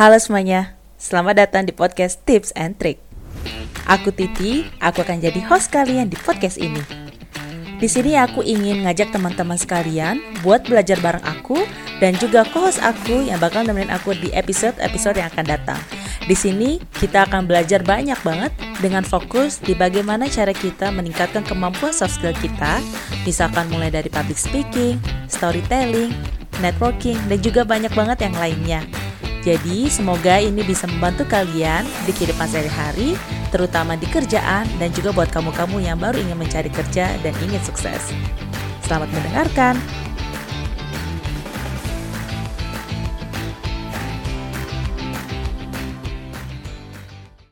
Halo semuanya, selamat datang di podcast Tips and Trick. Aku Titi, aku akan jadi host kalian di podcast ini. Di sini aku ingin ngajak teman-teman sekalian buat belajar bareng aku dan juga co-host aku yang bakal nemenin aku di episode-episode yang akan datang. Di sini kita akan belajar banyak banget dengan fokus di bagaimana cara kita meningkatkan kemampuan soft skill kita, misalkan mulai dari public speaking, storytelling, networking, dan juga banyak banget yang lainnya. Jadi semoga ini bisa membantu kalian di kehidupan sehari-hari, terutama di kerjaan dan juga buat kamu-kamu yang baru ingin mencari kerja dan ingin sukses. Selamat mendengarkan.